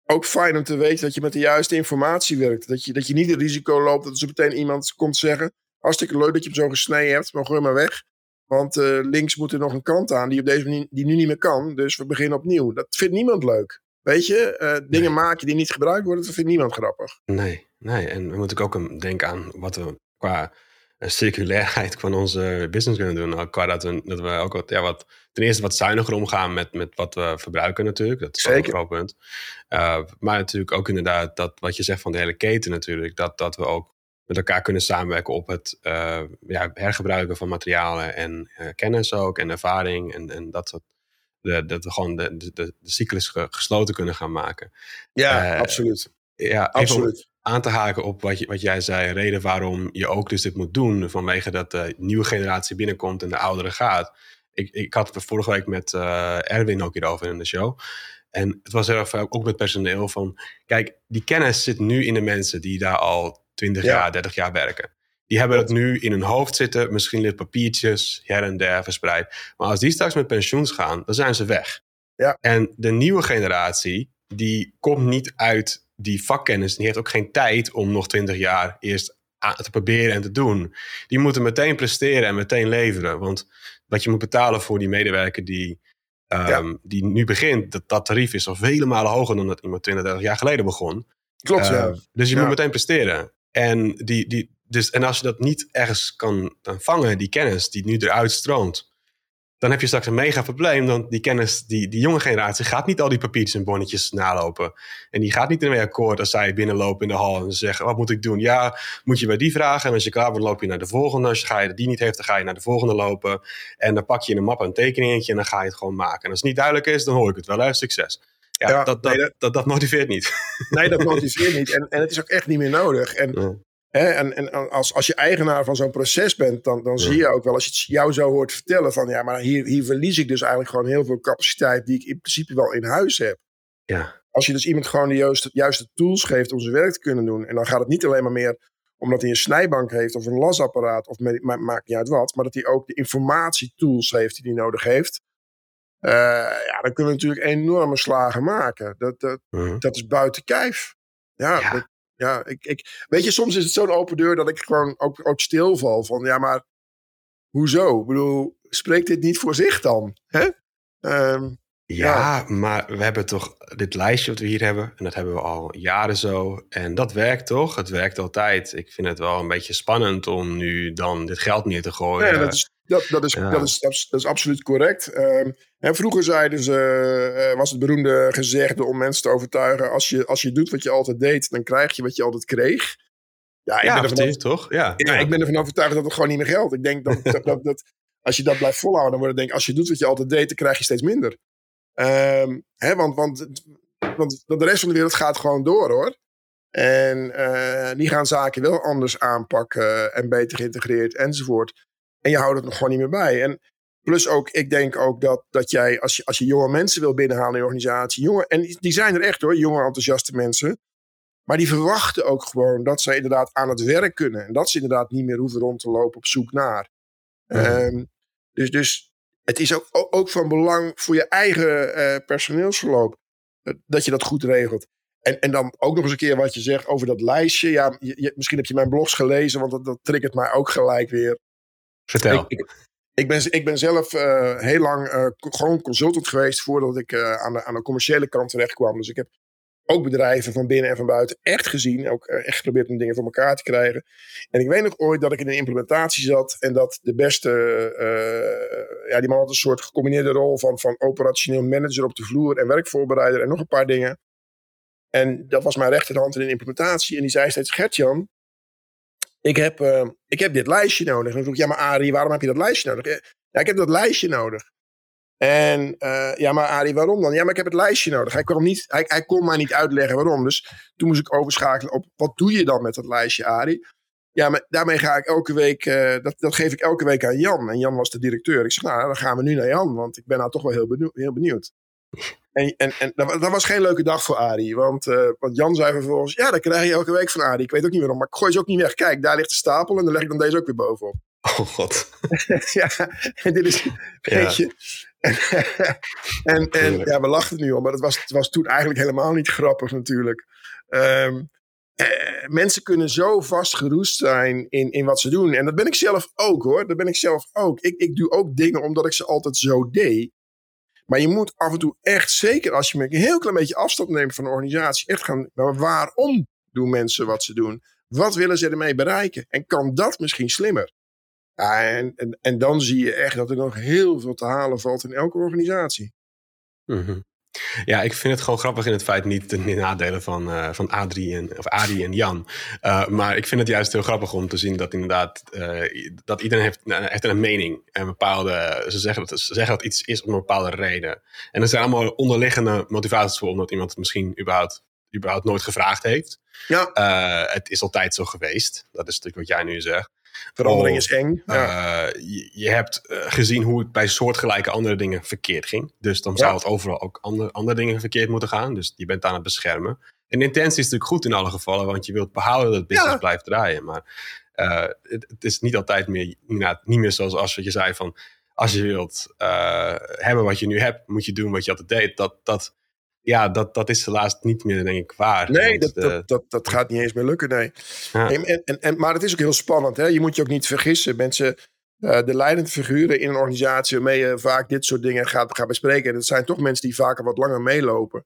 ook fijn om te weten dat je met de juiste informatie werkt. Dat je, dat je niet het risico loopt dat er zo meteen iemand komt zeggen... hartstikke leuk dat je hem zo gesneden hebt, maar gooi maar weg. Want uh, links moet er nog een kant aan die, op deze manier, die nu niet meer kan. Dus we beginnen opnieuw. Dat vindt niemand leuk. Weet je, uh, dingen maken die niet gebruikt worden, dat vindt niemand grappig. Nee, nee. En we moeten ook denken aan wat we qua eh, circulairheid van onze business kunnen doen. Nou, qua dat we, dat we ook wat, ja, wat, ten eerste wat zuiniger omgaan met, met wat we verbruiken natuurlijk. Dat is Zeker. een groot punt. Uh, maar natuurlijk ook inderdaad dat wat je zegt van de hele keten natuurlijk. Dat, dat we ook met elkaar kunnen samenwerken op het uh, ja, hergebruiken van materialen en uh, kennis ook en ervaring en, en dat soort de, dat we gewoon de, de, de, cyclus gesloten kunnen gaan maken. Ja, absoluut. Ja, absoluut. Aan te haken op wat, je, wat jij zei, reden waarom je ook dus dit moet doen, vanwege dat de nieuwe generatie binnenkomt en de oudere gaat. Ik, ik had het vorige week met uh, Erwin ook hierover in de show. En het was heel ook met personeel van, kijk, die kennis zit nu in de mensen die daar al 20 jaar, 30 jaar werken. Die hebben het nu in hun hoofd zitten, misschien lid papiertjes her en der verspreid. Maar als die straks met pensioens gaan, dan zijn ze weg. Ja. En de nieuwe generatie, die komt niet uit die vakkennis. Die heeft ook geen tijd om nog twintig jaar eerst te proberen en te doen. Die moeten meteen presteren en meteen leveren. Want wat je moet betalen voor die medewerker die, um, die nu begint, dat, dat tarief is al vele malen hoger dan dat iemand 20, 30 jaar geleden begon. Klopt, uh, ja. Dus je moet meteen presteren. En die, die, dus, en als je dat niet ergens kan vangen, die kennis die nu eruit stroomt, dan heb je straks een mega probleem. Want die kennis, die, die jonge generatie gaat niet al die papiertjes en bonnetjes nalopen. En die gaat niet ermee akkoord als zij binnenlopen in de hal en zeggen: Wat moet ik doen? Ja, moet je bij die vragen. En als je klaar bent, loop je naar de volgende. Als je ga je die niet heeft, dan ga je naar de volgende lopen. En dan pak je in een map een tekeningetje en dan ga je het gewoon maken. En als het niet duidelijk is, dan hoor ik het wel. Hè, succes. Ja, dat, dat, dat, dat, motiveert niet. Nee, dat motiveert niet. En, en het is ook echt niet meer nodig. En en, en als, als je eigenaar van zo'n proces bent, dan, dan zie je ook wel, als je het jou zo hoort vertellen, van ja, maar hier, hier verlies ik dus eigenlijk gewoon heel veel capaciteit die ik in principe wel in huis heb. Ja. Als je dus iemand gewoon de juiste, juiste tools geeft om zijn werk te kunnen doen, en dan gaat het niet alleen maar meer omdat hij een snijbank heeft of een lasapparaat, of maakt niet uit wat, maar dat hij ook de informatietools heeft die hij nodig heeft. Uh, ja, dan kunnen we natuurlijk enorme slagen maken. Dat, dat, mhm. dat is buiten kijf. Ja, ja ja, ik, ik, weet je, soms is het zo'n open deur dat ik gewoon ook, ook stilval. Van ja, maar hoezo? Ik bedoel, spreekt dit niet voor zich dan? Hè? Um, Ja, maar we hebben toch dit lijstje wat we hier hebben. En dat hebben we al jaren zo. En dat werkt toch? Het werkt altijd. Ik vind het wel een beetje spannend om nu dan dit geld neer te gooien. Ja, dat is, dat, dat is, dat is, dat is, absoluut correct. en ehm, vroeger zeiden ze, uh, was het beroemde gezegde om mensen te overtuigen: als je, als je doet wat je altijd deed, dan krijg je wat je altijd kreeg. Ja, ik ben ervan, toch? Ja. ja, ik ben ervan overtuigd dat het gewoon niet meer geldt. Ik denk dat, dat, dat, als je dat blijft volhouden, dan wordt het denk ik, als je doet wat je altijd deed, dan krijg je steeds minder. Ehm, hè, want, want, want de rest van de wereld gaat gewoon door hoor. En uh, die gaan zaken wel anders aanpakken en beter geïntegreerd enzovoort. En je houdt het nog gewoon niet meer bij. En plus ook, ik denk ook dat, dat jij, als je, als je jonge mensen wil binnenhalen in je organisatie, jonge, en die zijn er echt hoor, jonge enthousiaste mensen. Maar die verwachten ook gewoon dat ze inderdaad aan het werk kunnen. En dat ze inderdaad niet meer hoeven rond te lopen op zoek naar. Um, dus, dus het is ook, ook van belang voor je eigen uh, personeelsverloop eh, dat je dat goed regelt. En, en dan ook nog eens een keer wat je zegt over dat lijstje. Ja, je, misschien heb je mijn blogs gelezen, want dat, dat triggert mij ook gelijk weer. Vertel. Ik, ik, ben, ik ben zelf uh, heel lang uh, gewoon consultant geweest voordat ik aan, de, aan de commerciële kant terecht kwam. Dus ik heb ook bedrijven van binnen en van buiten echt gezien. Ook eh, echt geprobeerd om dingen voor elkaar te krijgen. En ik weet nog ooit dat ik in een implementatie zat. En dat de beste, uh, ja, die man had een soort gecombineerde rol van, van operationeel manager op de vloer en werkvoorbereider en nog een paar dingen. En dat was mijn rechterhand in een implementatie. En die zei steeds, Gertjan, ik heb, uh, ik heb dit lijstje nodig. En dan vroeg ik, ja maar Arie, waarom heb je dat lijstje nodig? Ja, ik heb dat lijstje nodig. En uh, ja, maar Arie, waarom dan? Ja, maar ik heb het lijstje nodig. Hij kon, niet, hij, hij kon mij niet uitleggen waarom. Dus toen moest ik overschakelen op wat doe je dan met dat lijstje, Arie? Ja, maar daarmee ga ik elke week, uh, dat, dat geef ik elke week aan Jan. En Jan was de directeur. Ik zeg, nou, dan gaan we nu naar Jan, want ik ben nou toch wel heel, benieuwd. Heel benieuwd. En, en, en dat, dat, was geen leuke dag voor Arie. Want, uh, want Jan zei vervolgens, ja, dat krijg je elke week van Arie. Ik weet ook niet waarom, maar ik gooi ze ook niet weg. Kijk, daar ligt de stapel en dan leg ik dan deze ook weer bovenop. Oh god. ja, en dit is, weet je, en, en ja, we lachten nu om, maar het was, het was toen eigenlijk helemaal niet grappig natuurlijk. Um, eh, mensen kunnen zo vastgeroest zijn in, in wat ze doen. En dat ben ik zelf ook hoor. Dat ben ik zelf ook. Ik, ik doe ook dingen omdat ik ze altijd zo deed. Maar je moet af en toe echt, zeker als je een heel klein beetje afstand neemt van een organisatie, echt gaan. Maar waarom doen mensen wat ze doen? Wat willen ze ermee bereiken? En kan dat misschien slimmer? Ja, en, en, en dan zie je echt dat er nog heel veel te halen valt in elke organisatie. Mhm. Ja, ik vind het gewoon grappig in het feit niet de nadelen van, uh, van Adrie en, of Adi en Jan. Uh, maar ik vind het juist heel grappig om te zien dat inderdaad uh, dat iedereen heeft, heeft een mening. En bepaalde, ze zeggen, dat, ze zeggen dat iets is om een bepaalde reden. En er zijn allemaal onderliggende motivaties voor, omdat iemand het misschien überhaupt, überhaupt nooit gevraagd heeft. Ja. het is altijd zo geweest. Dat is natuurlijk wat jij nu zegt. Verandering is eng. Ja. Uh, je, je, hebt uh, gezien hoe het bij soortgelijke andere dingen verkeerd ging. Dus dan zou het overal ook andere, andere dingen verkeerd moeten gaan. Dus je bent aan het beschermen. En de intentie is natuurlijk goed in alle gevallen, want je wilt behouden dat het business blijft draaien. Maar uh, het, het, is niet altijd meer, niet meer zoals als wat je zei van als je wilt hebben wat je nu hebt, moet je doen wat je altijd deed. Dat, dat, ja, dat, dat is helaas niet meer, denk ik, waar. Nee, dat, dat, dat, dat, gaat niet eens meer lukken, nee. En, en, en, maar het is ook heel spannend. Hè? Je moet je ook niet vergissen. Mensen, uh, de leidende figuren in een organisatie waarmee je vaak dit soort dingen gaat, gaat bespreken. Dat zijn toch mensen die vaker wat langer meelopen.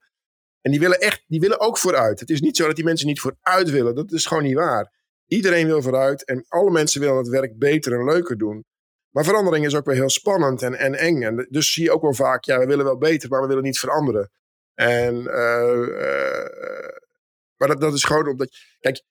En die willen echt, die willen ook vooruit. Het is niet zo dat die mensen niet vooruit willen. Dat is gewoon niet waar. Iedereen wil vooruit en alle mensen willen het werk beter en leuker doen. Maar verandering is ook weer heel spannend en, en eng. En dus zie je ook wel vaak, ja, we willen wel beter, maar we willen niet veranderen. En, uh, maar dat, dat is gewoon omdat. Kijk,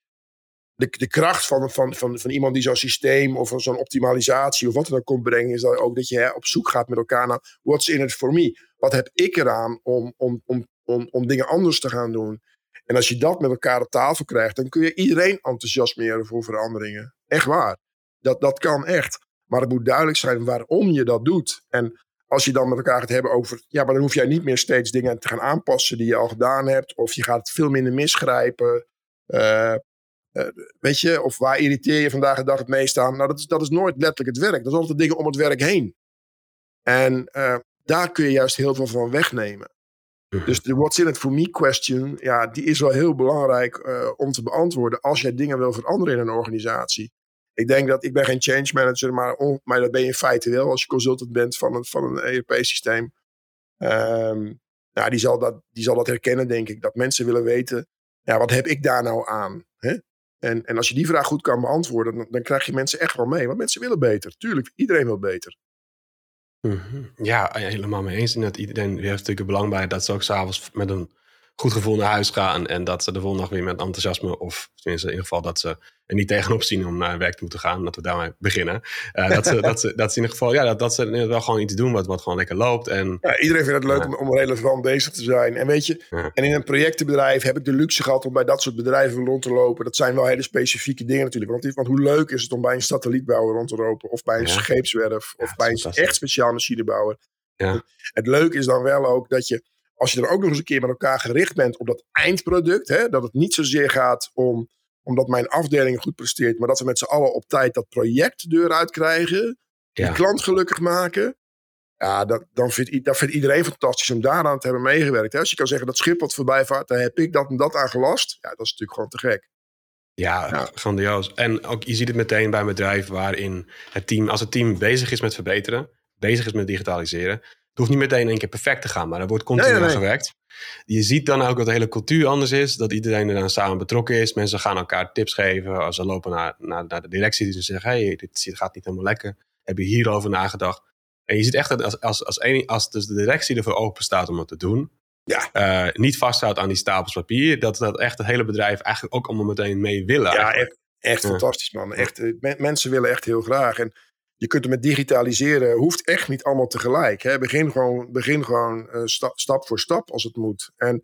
de, de kracht van, van, van, van iemand die zo'n systeem of zo'n optimalisatie of wat dan ook komt brengen, is dat ook dat je hè, op zoek gaat met elkaar naar what's in it for me? Wat heb ik eraan om, om, om, om, om dingen anders te gaan doen? En als je dat met elkaar op tafel krijgt, dan kun je iedereen enthousiasmeren voor veranderingen. Echt waar. Dat, dat kan echt. Maar het moet duidelijk zijn waarom je dat doet. En als je dan met elkaar gaat hebben over, ja, maar dan hoef jij niet meer steeds dingen te gaan aanpassen die je al gedaan hebt. Of je gaat het veel minder misgrijpen. Uh, uh, weet je, of waar irriteer je vandaag de dag het meest aan? Nou, dat is, dat is nooit letterlijk het werk. Dat is altijd dingen om het werk heen. En uh, daar kun je juist heel veel van wegnemen. Mhm. Dus de what's in it for me question, ja, die is wel heel belangrijk om te beantwoorden als jij dingen wil veranderen in een organisatie. Ik denk dat ik ben geen change manager, maar, maar dat ben je in feite wel als je consultant bent van een, van een ERP-systeem. Ehm, nou, die zal, dat, die zal dat herkennen, denk ik. Dat mensen willen weten, ja, wat heb ik daar nou aan? Hè? En, en als je die vraag goed kan beantwoorden, dan, dan krijg je mensen echt wel mee. Want mensen willen beter. Tuurlijk, iedereen wil beter. Mhm. Ja, helemaal mee eens. En iedereen heeft natuurlijk belang bij dat ze ook s'avonds met een goed gevoel naar huis gaan. En dat ze de volgende dag weer met enthousiasme, of tenminste in ieder geval dat ze er niet tegenop zien om naar werk toe te gaan. Dat we daarmee beginnen. Uh, dat, ze, dat, ze, dat ze in ieder geval, ja, dat, dat ze wel gewoon iets doen wat, wat gewoon lekker loopt. En, ja, iedereen vindt het leuk om, om relevant bezig te zijn. En weet je, en in een projectenbedrijf heb ik de luxe gehad om bij dat soort bedrijven rond te lopen. Dat zijn wel hele specifieke dingen natuurlijk. Want, want hoe leuk is het om bij een satellietbouwer rond te lopen, of bij een scheepswerf, of bij een echt speciaal machinebouwer. Ja. Het leuke is dan wel ook dat je als je er ook nog eens een keer met elkaar gericht bent op dat eindproduct, hè, dat het niet zozeer gaat om omdat mijn afdeling goed presteert, maar dat we met z'n allen op tijd dat project de deur uitkrijgen, ja. die klant gelukkig maken. Ja, dat, dan vindt, dat vindt iedereen fantastisch om daaraan te hebben meegewerkt. Hè. Als je kan zeggen dat schip wat voorbij vaart, daar heb ik dat en dat aan gelast. Ja, dat is natuurlijk gewoon te gek. Ja, ja, grandioos. En ook, je ziet het meteen bij een bedrijf waarin het team, als het team bezig is met verbeteren, bezig is met digitaliseren, hoeft niet meteen één keer perfect te gaan, maar er wordt continu aan gewerkt. Je ziet dan ook dat de hele cultuur anders is. Dat iedereen er dan samen betrokken is. Mensen gaan elkaar tips geven. Als ze lopen naar, naar, naar de directie, die zeggen: hey, dit gaat niet helemaal lekker. Heb je hierover nagedacht? En je ziet echt dat als, als, als, een, als dus de directie ervoor open staat om het te doen, ja. Uh, niet vasthoudt aan die stapels papier, dat, dat echt het hele bedrijf eigenlijk ook allemaal meteen mee willen. Ja, echt, echt fantastisch man. Echt, eh, mensen willen echt heel graag. En je kunt het met digitaliseren, hoeft echt niet allemaal tegelijk. Hè. Begin gewoon, begin gewoon uh, stap voor stap als het moet. En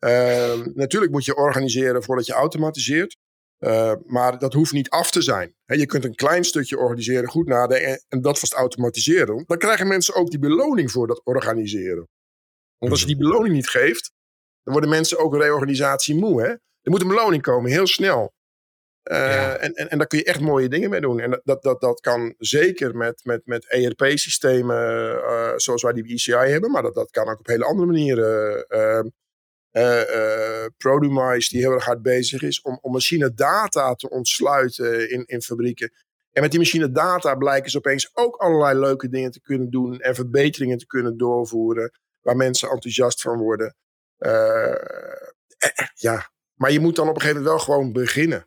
uh, natuurlijk moet je organiseren voordat je automatiseert. Uh, maar dat hoeft niet af te zijn. Je kunt een klein stukje organiseren, goed nadenken en dat vast automatiseren. Dan krijgen mensen ook die beloning voor dat organiseren. Want als je die beloning niet geeft, dan worden mensen ook reorganisatie moe. Hè? Er moet een beloning komen, heel snel. Uh, en, en, en daar kun je echt mooie dingen mee doen. En dat, dat, dat kan zeker met, met, met ERP-systemen uh, zoals wij die ECI hebben, maar dat, dat kan ook op hele andere manieren. Uh, Produmice, die heel erg hard bezig is om, om machine data te ontsluiten in, in fabrieken. En met die machine data blijken ze opeens ook allerlei leuke dingen te kunnen doen en verbeteringen te kunnen doorvoeren, waar mensen enthousiast van worden. ja, maar je moet dan op een gegeven moment wel gewoon beginnen.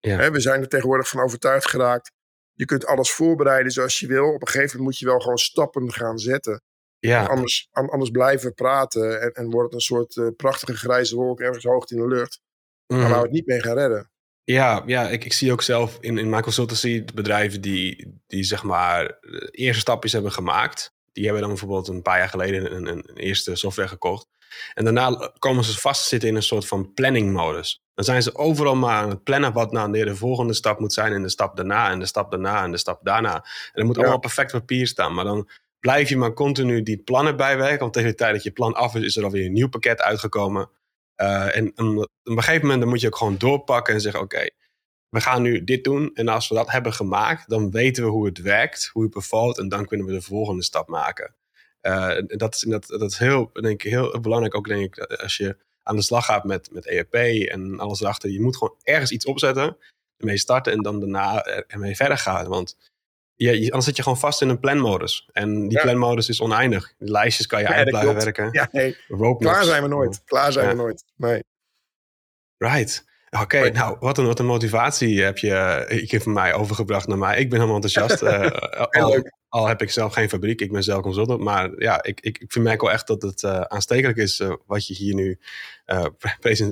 Ja. we zijn er tegenwoordig van overtuigd geraakt. Je kunt alles voorbereiden zoals je wil. Op een gegeven moment moet je wel gewoon stappen gaan zetten. Ja. Anders, anders blijven praten en, en wordt het een soort uh, prachtige grijze wolk ergens hoog in de lucht. Mm. Waar we het niet mee gaan redden. Ja, ja ik, ik zie ook zelf in, in mijn consultancy bedrijven die, die zeg maar eerste stapjes hebben gemaakt. Die hebben dan bijvoorbeeld een paar jaar geleden een, een, een eerste software gekocht. En daarna komen ze vastzitten in een soort van planningmodus. Dan zijn ze overal maar aan het plannen wat nou de volgende stap moet zijn. En de stap daarna en de stap daarna en de stap daarna. En dat moet allemaal perfect papier staan. Maar dan blijf je maar continu die plannen bijwerken. Want tegen de tijd dat je plan af is, is er alweer een nieuw pakket uitgekomen. Uh, en op een gegeven moment dan moet je ook gewoon doorpakken en zeggen: Oké, we gaan nu dit doen. En als we dat hebben gemaakt, dan weten we hoe het werkt, hoe het bevalt. En dan kunnen we de volgende stap maken. Uh, dat, is, dat, dat is heel, denk ik, heel belangrijk ook, denk ik, als je aan de slag gaat met, met ERP en alles erachter. Je moet gewoon ergens iets opzetten, ermee starten en dan daarna ermee verder gaan. Want je, anders zit je gewoon vast in een planmodus. En die planmodus is oneindig. Die lijstjes kan je ja, uit blijven werken. Ja, nee. Klaar zijn we nooit. Klaar zijn we nooit. Nee. Right. Oké, nou, wat een, wat een motivatie heb je ik van mij overgebracht naar mij. Ik ben helemaal enthousiast. uh, al, al, heb ik zelf geen fabriek, ik ben zelf consultant. Maar ja, ik, ik, ik merk wel echt dat het uh, aanstekelijk is uh, wat je hier nu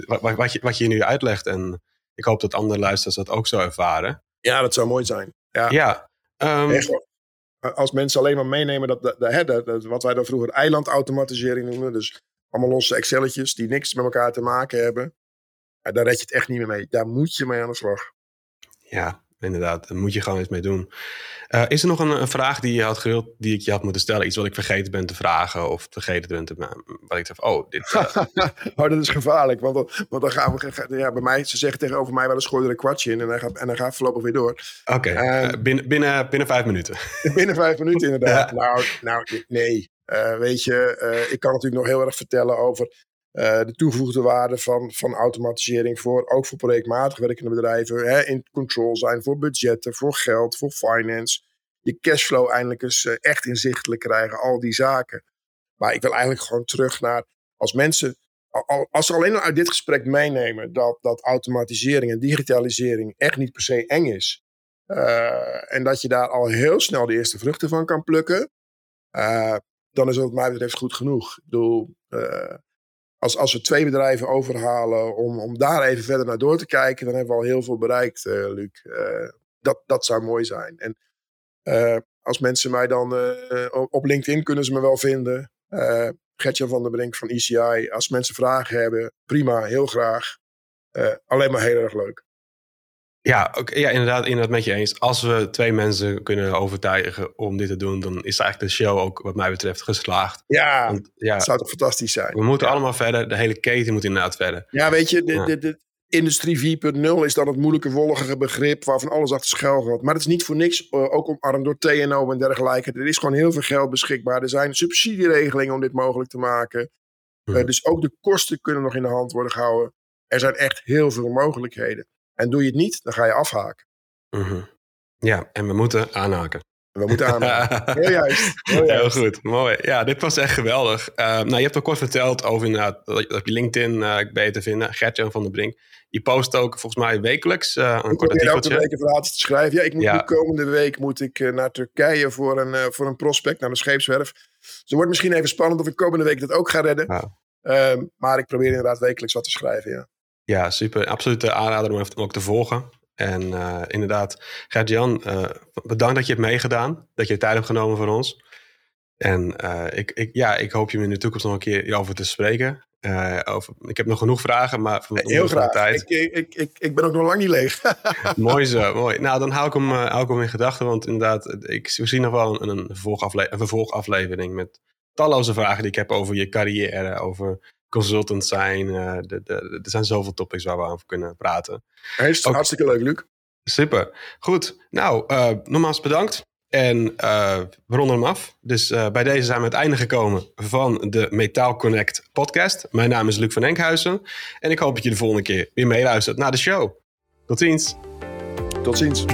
wat, wat, je, wat je hier nu uitlegt. En ik hoop dat andere luisteraars dat ook zo ervaren. Ja, dat zou mooi zijn. Ja. ja um, als mensen alleen maar meenemen dat, dat, wat wij dan vroeger eilandautomatisering noemen. Dus allemaal losse Excelletjes die niks met elkaar te maken hebben daar red je het echt niet meer mee. Daar moet je mee aan de slag. Ja, inderdaad. Daar moet je gewoon iets mee doen. Uh, is er nog een, een, vraag die je had gewild, die ik je had moeten stellen? Iets wat ik vergeten ben te vragen of vergeten ben te Wat ik zeg, oh, dit... Uh... oh, dat is gevaarlijk. Want, want dan gaan we... Ja, bij mij, ze zeggen tegenover mij wel eens gooi er een kwartje in en dan gaat, en dan gaat voorlopig weer door. Oké, okay. uh, ehm, binnen, binnen, binnen vijf minuten. binnen vijf minuten inderdaad. nou, nou, nee. Eh, weet je, ik kan natuurlijk nog heel erg vertellen over uh, de toegevoegde waarde van, van automatisering voor, ook voor projectmatig werkende bedrijven, hè, in control zijn voor budgetten, voor geld, voor finance. Je cashflow eindelijk eens uh, echt inzichtelijk krijgen, al die zaken. Maar ik wil eigenlijk gewoon terug naar als mensen, als ze alleen al uit dit gesprek meenemen dat, dat automatisering en digitalisering echt niet per se eng is. Uh, en dat je daar al heel snel de eerste vruchten van kan plukken. Dan is het wat mij betreft goed genoeg. Ik bedoel, als, als we twee bedrijven overhalen om, om daar even verder naar door te kijken, dan hebben we al heel veel bereikt, Luc. dat, dat zou mooi zijn. En als mensen mij dan op LinkedIn kunnen ze me wel vinden. Gertjan van der Brink van ECI. Als mensen vragen hebben, prima, heel graag. alleen maar heel erg leuk. Ja, okay, ja inderdaad, inderdaad met je eens. Als we twee mensen kunnen overtuigen om dit te doen, dan is eigenlijk de show ook wat mij betreft geslaagd. Ja, Want, ja dat zou toch fantastisch zijn. We moeten allemaal verder, de hele keten moet inderdaad verder. Ja, weet je, de, de, de industrie 4.0 is dan het moeilijke, wollige begrip waarvan alles achter schuil gaat. Maar het is niet voor niks uh, ook omarmd door TNO en dergelijke. Er is gewoon heel veel geld beschikbaar. Er zijn subsidieregelingen om dit mogelijk te maken. Uh, dus ook de kosten kunnen nog in de hand worden gehouden. Er zijn echt heel veel mogelijkheden. En doe je het niet, dan ga je afhaken. Mhm. Ja, en we moeten aanhaken. We moeten aanhaken. heel juist. Heel, juist. heel, goed, mooi. Ja, dit was echt geweldig. Uh, nou, je hebt ook kort verteld over inderdaad, dat je LinkedIn uh, beter vinden. Gertjan van der Brink. Je post ook volgens mij wekelijks uh, een ik kort artikeltje. Ik een verhaaltje te schrijven. Ja, ik moet ja. komende week moet ik naar Turkije voor een, voor een prospect, naar de scheepswerf. Dus het wordt misschien even spannend of ik komende week dat ook ga redden. Ja. Ehm, maar ik probeer inderdaad wekelijks wat te schrijven, ja. Ja, super. Absolute aanrader om hem ook te volgen. En uh, inderdaad, Gert-Jan, uh, bedankt dat je hebt meegedaan. Dat je tijd hebt genomen voor ons. En uh, ik, ik, ja, ik hoop je in de toekomst nog een keer over te spreken. over, ik heb nog genoeg vragen, maar van Heel graag. Tijd. Ik, ik, ik, ik ben ook nog lang niet leeg. mooi zo, mooi. Nou, dan hou ik hem, hou ik hem in gedachten. Want inderdaad, ik zie nog wel een, een, vervolgafle een vervolgaflevering met talloze vragen die ik heb over je carrière, over consultant zijn. De, er zijn zoveel topics waar we over kunnen praten. Hartstikke leuk, Luc. Super. Goed. Nou, uh, nogmaals bedankt. En uh, we ronden hem af. Dus bij deze zijn we het einde gekomen van de Metaal Connect podcast. Mijn naam is Luc van Enkhuizen. En ik hoop dat je de volgende keer weer meeluistert naar de show. Tot ziens. Tot ziens.